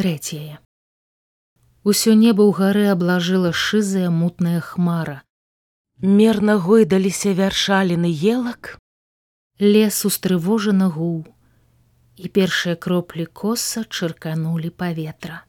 трэцяе. Усё неба ў гары аблажыла шызая мутная хмара. Мерна гойдаліся вяршаліны елак, Лес устрывожана гуў, і першыя кроплі коса чырканулі паветра.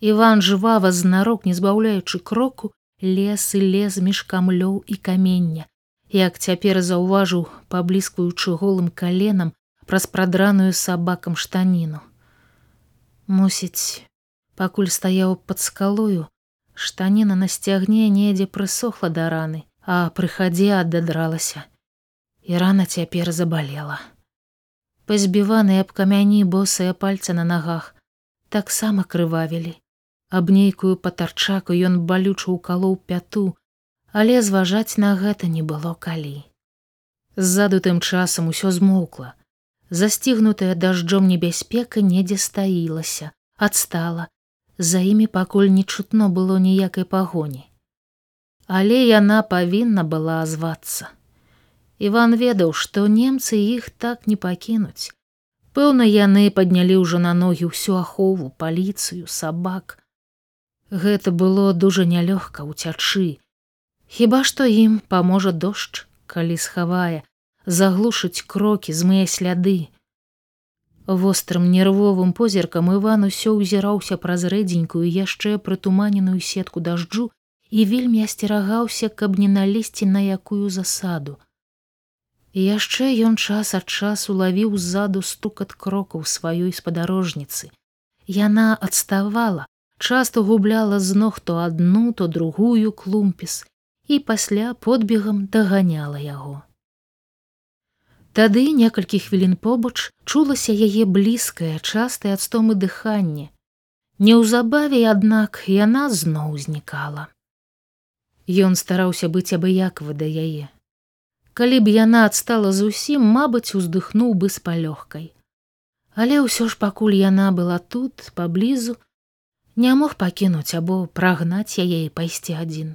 Іван жвава знарок, не збаўляючы кроку, лес і лез між камлёў і камення, як цяпер заўважыў, пабліскваючы голым каленам праз прадраную сабакам штаніну. Мусіць, пакуль стаяў пад скалою, штаніна на сцягне недзе прысохла да раны, а пры хадзе ададралася. І рана цяпер забалела. Пазбіваныя аб камяні босыя пальцы на нагах таксама крывавілі. Аб нейкую патарчаку ён балюча укалоў пяту, але зважаць на гэта не было калі. Ззаду тым часам усё змоўкла. Засцігнутая дажджом небяспека недзе стаілася, адстала. За імі пакуль не чутно было ніякай пагоні. Але яна павінна была азвацца. Іван ведаў, што немцы іх так не пакінуць. Пэўна, яны паднялі ўжо на ногі ўсю ахову, паліцыю, сабак. Гэта было дужа нялёгка ўцячы. Хіба што ім паможа дождж, калі схавае, заглушыць крокі змые сляды. Вострым нервовым позіркам Іван усё ўзіраўся праз рэдзенькую яшчэ прытуманеную сетку дажджу і вельмі асцерагаўся, каб не налезці на якую засаду. Яшчэ ён час ад часу лавіў ззаду стукат крокаў сваёй спадарожніцы. Яна адставала, часто губляла з ног то адну, то другую клумпіс і пасля подбегам даганяла яго. Тады некалькі хвілін побач чулася яе блізкае, частае адстомы дыханне. Неўзабаве, аднак яна зноў знікала. Ён стараўся быць абыякавы да яе, Калі б яна адстала зусім, мабыць, уздыхнуў бы з палёгкай. Але ўсё ж пакуль яна была тут паблізу, не мог пакінуць або прагнаць яе і пайсці адзін.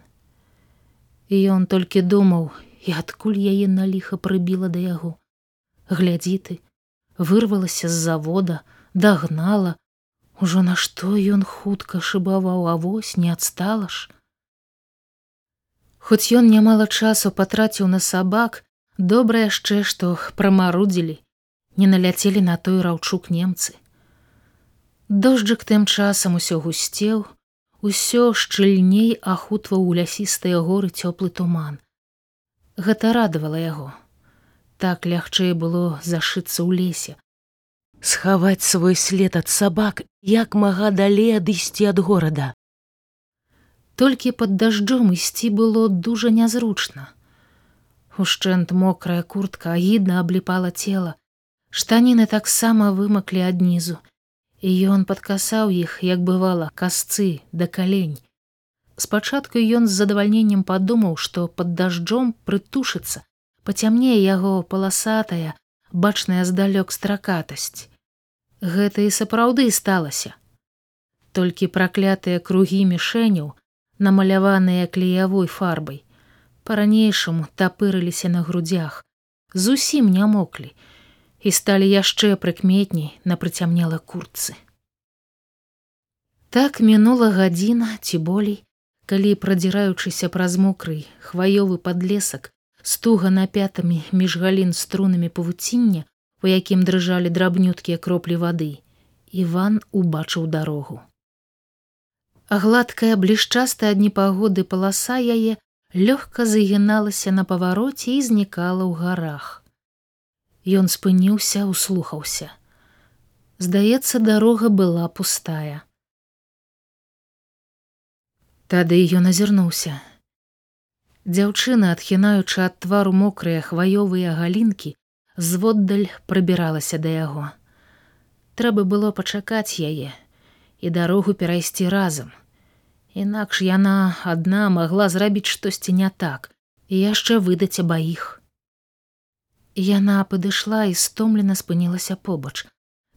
І ён толькі думаў, і адкуль яе на ліха прыбіла да яго. Глядзі ты, вырвалася з завода, дагнала, Ужо нашто ён хутка шыбаваў авось не адстала ж. Хоць ён нямала часу патраціў на сабак, добра яшчэ, што прамарудзілі, не наляцелі на той раўчук немцы. Дожджык тым часам усё гусцеў, усё шчыльней ахутваў у лясістыя горы цёплы туман. Гэта радавала яго. Так лягчэй было зашыцца ў лесе. Схаваць свой след ад сабак, як мага далей адысці ад горада толькі под дажджом ісці было дужа нязручна. Ушчэнт мокрая куртка агідна абліпала цела, штаніны таксама вымаклі аднізу, і ён падкасаў іх, як бывала касцы да калень. Спачатку ён з задавальненнем падумаў, што под дажджом прытушыцца, пацямнее яго паласатая, бачная здалёк стракатасць. Гэта і сапраўды сталася. Толькі праклятыя кругі мішэняў, намаляваныя клеявой фарбай. Па-ранейшаму тапырыліся на грудях, зусім не моклі і сталі яшчэ прыкметней на прыцямнела курцы. Так мінула гадзіна ці болей, калі прадзіраючыся праз мокрый хваёвы падлесак стуга напятамі між галін струнамі павуціння, у якім дрыжалі драбнюткія кроплі вады, Іван убачыў дарогу гладкая блішчастая ад непагоды паласа яе лёгка загіналася на павароце і знікала ў гарах. Ён спыніўся, услухаўся. Здаецца, дарога была пустая. Тады ён азірнуўся. Дзяўчына, адхінаючы ад твару мокрыя хваёвыя галінкі, зводдаль прыбіралася да яго. Трэба было пачакаць яе, і дарогу перайсці разам. Інакш яна адна магла зрабіць штосьці не так і яшчэ выдаць абаіх. Яна падышла і стомлена спынілася побач,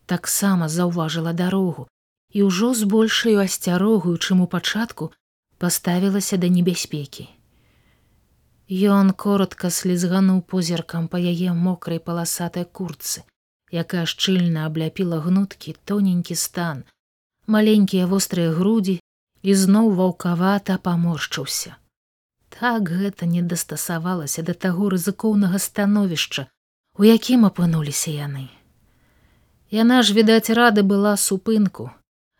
таксама заўважыла дарогу і ўжо з большаю асцярогаю, чым у пачатку паставілася да небяспекі. Ён коротко слізгануў позіркам па яе мокрай паласатай курцы, якая шчыльна абляпіла гнуткі тоненькі стан, маленькія вострыя грудзі і зноў ваўкавата паморшчыўся. Так гэта не дастасавалася да таго рызыкоўнага становішча, у якім апынуліся яны. Яна ж, відаць, рады была супынку,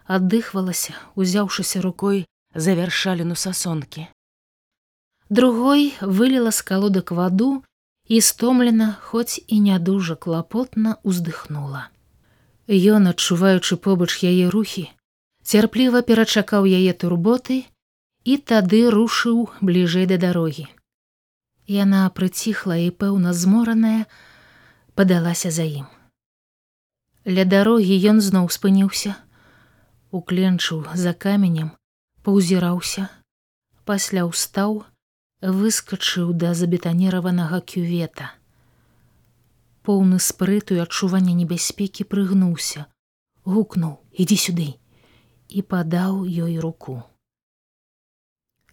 аддыхвалася, узяўшыся рукой за вяршаліну сасонкі. Другой вылила з калодак ваду і стомлена, хоць і не дужа клапотна уздыхнула. Ён, адчуваючы побач яе рухі, цярпліва перачакаў яе турботы і тады рушыў бліжэй да дарогі. Яна прыціхла і пэўна змораная, падалася за ім. Ля дарогі ён зноў спыніўся, укленчыў за каменем, паўзіраўся, пасля ўстаў, выскачыў да забетаніраванага кювета. Поўны спрыту і адчування небяспекі прыгнуўся, гукнуў: ідзі сюды і падаў ёй руку.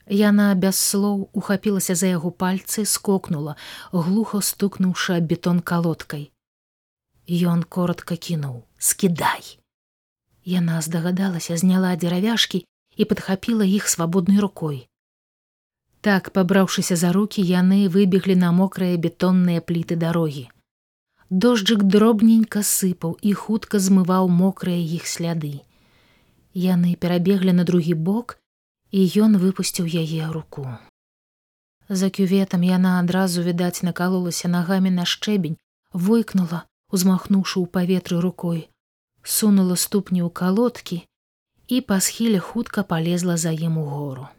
Яна без слоў ухапілася за яго пальцы, скокнула, глухо стукнуўшы аб бетон калодкай. Ён коротко кінуў: скідай. Яна здагадалася, зняла дзеравяшкі і падхапіла іх свабоднай рукой. Так, пабраўшыся за руки, яны выбеглі на мокрыя бетонныя пліты дарогі. Дожджык дробненька сыпаў і хутка змываў мокрыя іх сляды. Яны перабеглі на другі бок, і ён выпусціў яе руку. За кюветам яна адразу відаць накалолася нагамі на шчэбень, войкнула, узмахнуўшы ў паветры рукой, сунула ступні ў калодкі і па схіле хутка полезла за ім у гору.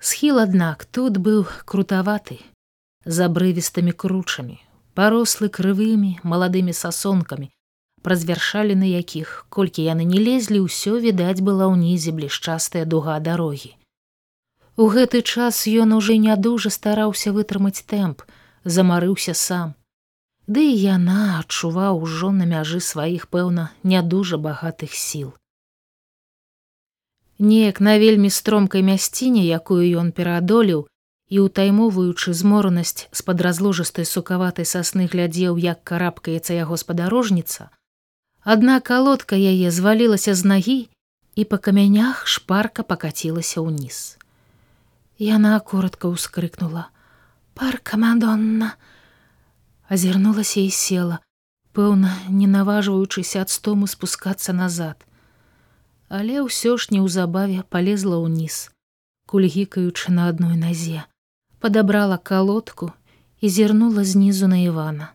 Схіл, аднак, тут быў крутаваты, з абрывістымі кручамі, парослы крывымі маладымі сасонкамі, праз вяршаліны якіх колькі яны не лезлі ўсё відаць была ўнізе блішчастая дуга дарогі. У гэты час ён уже не дужа стараўся вытрымаць тэмп замарыўся сам. Ды і яна адчуваў ужо на мяжы сваіх пэўна не дужа багатых сіл неяк на вельмі стромкай мясціне якую ён пераадолеў і ўтаймоўваючы зморанасць з-пад разложыстай сукаватай сасны глядзеў як карабкаецца яго спадарожніца Адна калодка яе звалілася з нагі і па камянях шпарка пакацілася ўніз. Яна коротко ўскрыкнула: парка мадонна азірнулася і села, пэўна, не наважваючыся ад стому спускацца назад. Але ўсё ж неўзабаве полезла ўніз, кульгікаючы на адной назе, падабрала калодку і зірнула знізу на Івана.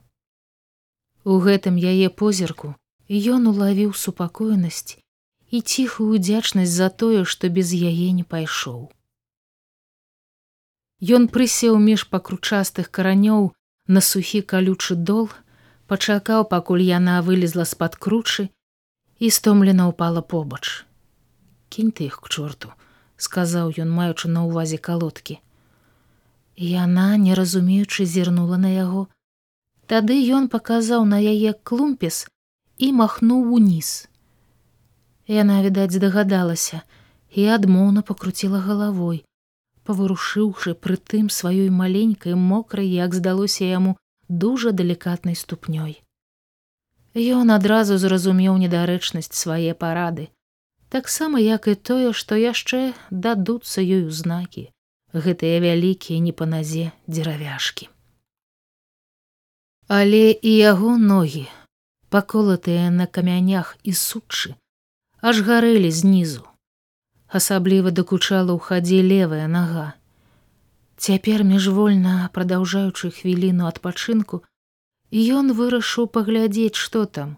У гэтым яе позірку Ён улавіў супакоенасць і ціхую удзячнасць за тое, што без яе не пайшоў. Ён прысеў між пакручастых каранёў на сухі калючы дол, пачакаў, пакуль яна вылезла з-пад кручы і стомлена ўпала побач. Кінь ты іх к чорту, сказаў ён, маючы на ўвазе калодкі. Яна, не разумеючы, зірнула на яго. Тады ён паказаў на яе клумпес, і махнуў уніз. Яна, відаць, здагадалася і адмоўна пакруціла галавой, паварушыўшы прытым сваёй маленькай мокрай, як здалося яму дужа далікатнай ступнёй. Ён адразу зразумеў недарэчнасць свае парады, таксама як і тое, што яшчэ дадуцца ёй узнакі, гэтыя вялікія не па назе дзеравяшкі. Але і яго ногі, паколатыя на камянях і сучы, аж гарэлі знізу. Асабліва дакучала ў хадзе левая нага. Цяпер міжвольна прадаўжаючы хвіліну адпачынку, ён вырашыў паглядзець, што там,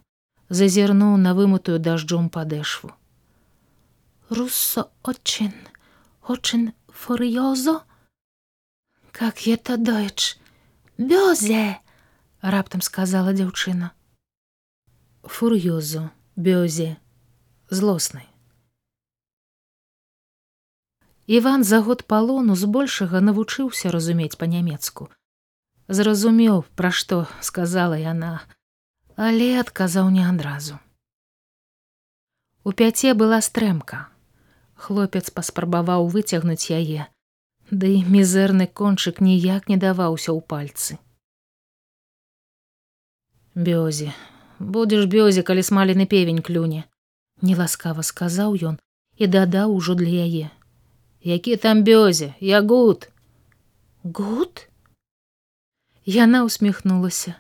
зазірнуў на вымутую дажджом падэшву. Руссо очень, очень фурьёзо, как это дойч, бёзе, раптам сказала дзяўчына фур'ёзу, бёзе, злоснай. Іван за год палону збольшага навучыўся разумець па-нямецку. Зразумеў, пра што сказала яна, але адказаў не адразу. У пяце была стрэмка. Хлопец паспрабаваў выцягнуць яе, ды да мізэрны кончык ніяк не даваўся ў пальцы. Бёзе, будзеш бёзе, калі смалены певень клюне. Неласкава сказаў ён і дадаў ужо для яе. Які там бёзе, я гуд. Гуд? Яна усміхнулася.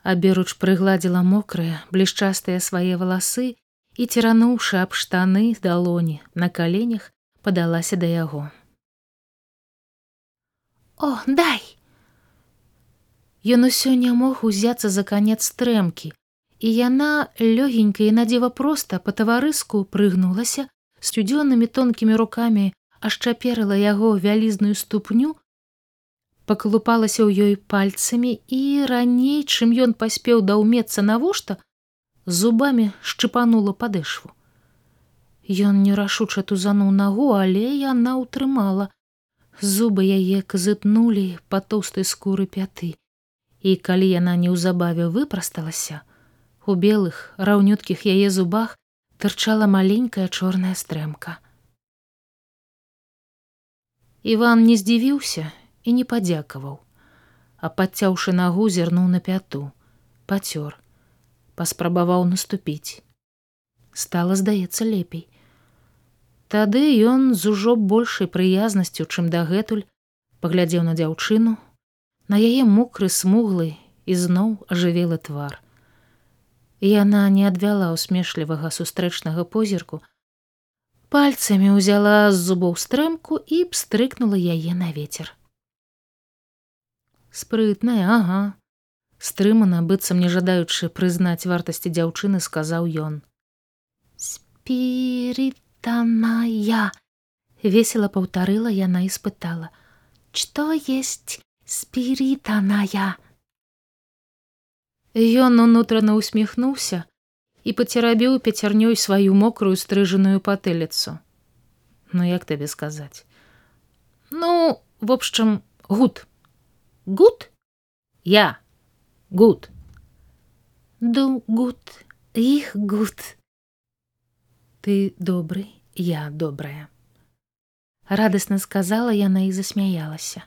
Аберуч прыгладзіла мокрыя, блішчастыя свае валасы і церануўшы аб штаны далоні на каленях падалася да яго. О, дай! Ён усё не мог узяцца за канец стрэмкі, і яна лёгенька і надзева проста па-таварыску прыгнулася, сцюдзённымі тонкімі рукамі ашчаперыла яго вялізную ступню, паклупалася ў ёй пальцамі і раней, чым ён паспеў даўмецца навошта, зубамі шчыпанула падэшву. Ён нерашуча тузануў нагу, але яна ўтрымала. Зубы яе казытнулі па тоўстай скуры пяты і калі яна неўзабаве выпрасталася, у белых раўнюткіх яе зубах тырчала маленькая чорная стрэмка. Іван не здзівіўся і не падзякаваў, а падцяўшы нагу зірнуў на пяту, пацёр, паспрабаваў наступіць. Стала здаецца лепей. Тады ён з ужо большай прыязнасцю, чым дагэтуль, паглядзеў на дзяўчыну, на яе мокры смуглы ізноў ажывелы твар. Яна не адвяла усмешлівага сустрэчнага позірку, пальцамі ўзяла з зубоў стрэмку і пстрыкнула яе на ветер. Спрытная, ага, стрымана быццам не жадаючы прызнаць вартасці дзяўчыны сказаў ён. Спіританая весела паўтарыла яна і спытала: Что есть спіританая. Ён унутрана усміхнуўся і пацерабіў пяцярнёй сваю мокрую стрыжаную патэліцу. Ну як табе сказаць? Ну, в общем, гуд. Гуд? Я. Гуд. Ду гуд, іх гуд. Ты добры, я добрая. Радасна сказала яна і засмяялася.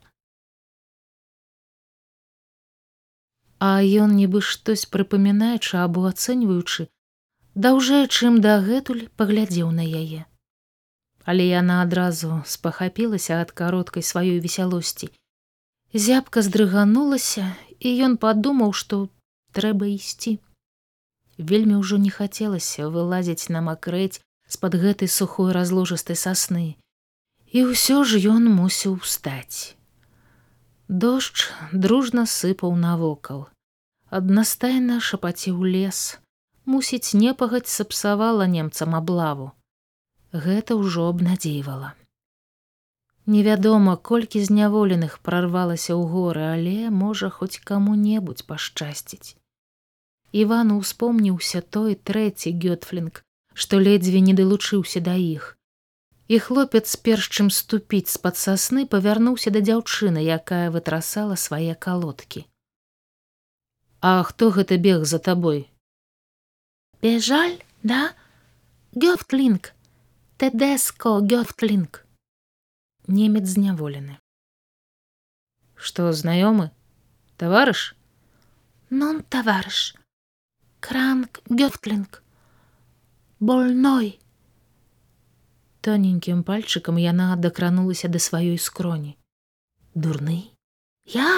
а ён нібы штось прыпамінаючы або ацэньваючы, даўжэй чым дагэтуль паглядзеў на яе. Але яна адразу спахапілася ад кароткай сваёй весялосці. Зябка здрыганулася, і ён падумаў, што трэба ісці. Вельмі ўжо не хацелася вылазіць на макрэць з-пад гэтай сухой разложыстай сасны. І ўсё ж ён мусіў устаць. Дождж дружна сыпаў навокал. Аднастайна шапаціў лес, мусіць, непагаць сапсавала немцам аблаву. Гэта ўжо абнадзейвала. Невядома, колькі зняволеных прарвалася ў горы, але можа хоць каму-небудзь пашчасціць. Івану успомніўся той трэці гётфлінг, што ледзьве не далучыўся да іх і хлопец перш чым ступіць з-пад сасны павярнуўся да дзяўчыны, якая вытрасала свае калодкі. А хто гэта бег за табой? Бежаль, да? Гёфтлінг, Тэдэско гёфтлінг. Немец зняволены. Што знаёмы? таварыш? Нон таварыш. Кранк гёфтлінг. Больной тоненькім пальчыкам яна дакранулася да сваёй скроні дурны я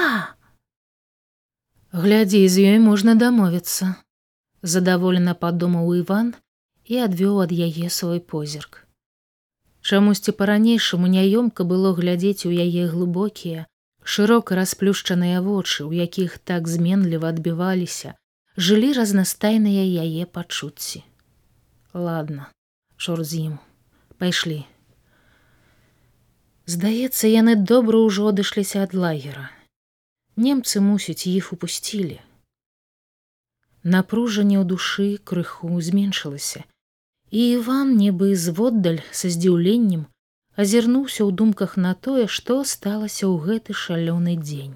глядзі з ёй можна дамовіцца задаволена падумаў иван і адвёў ад яе свой позірк Чамусьці па-ранейшаму няёмка было глядзець у яе глыбокія шырока расплюшчаныя вочы у якіх так зменліва адбіваліся жылі разнастайныя яе пачуцці ладно чор з ім пайшлі. Здаецца, яны добра ўжо адышліся ад лагера. Немцы мусіць іх упусцілі. Напружанне ў душы крыху зменшылася, і Іван нібы зводдаль са здзіўленнем азірнуўся ў думках на тое, што сталася ў гэты шалёны дзень.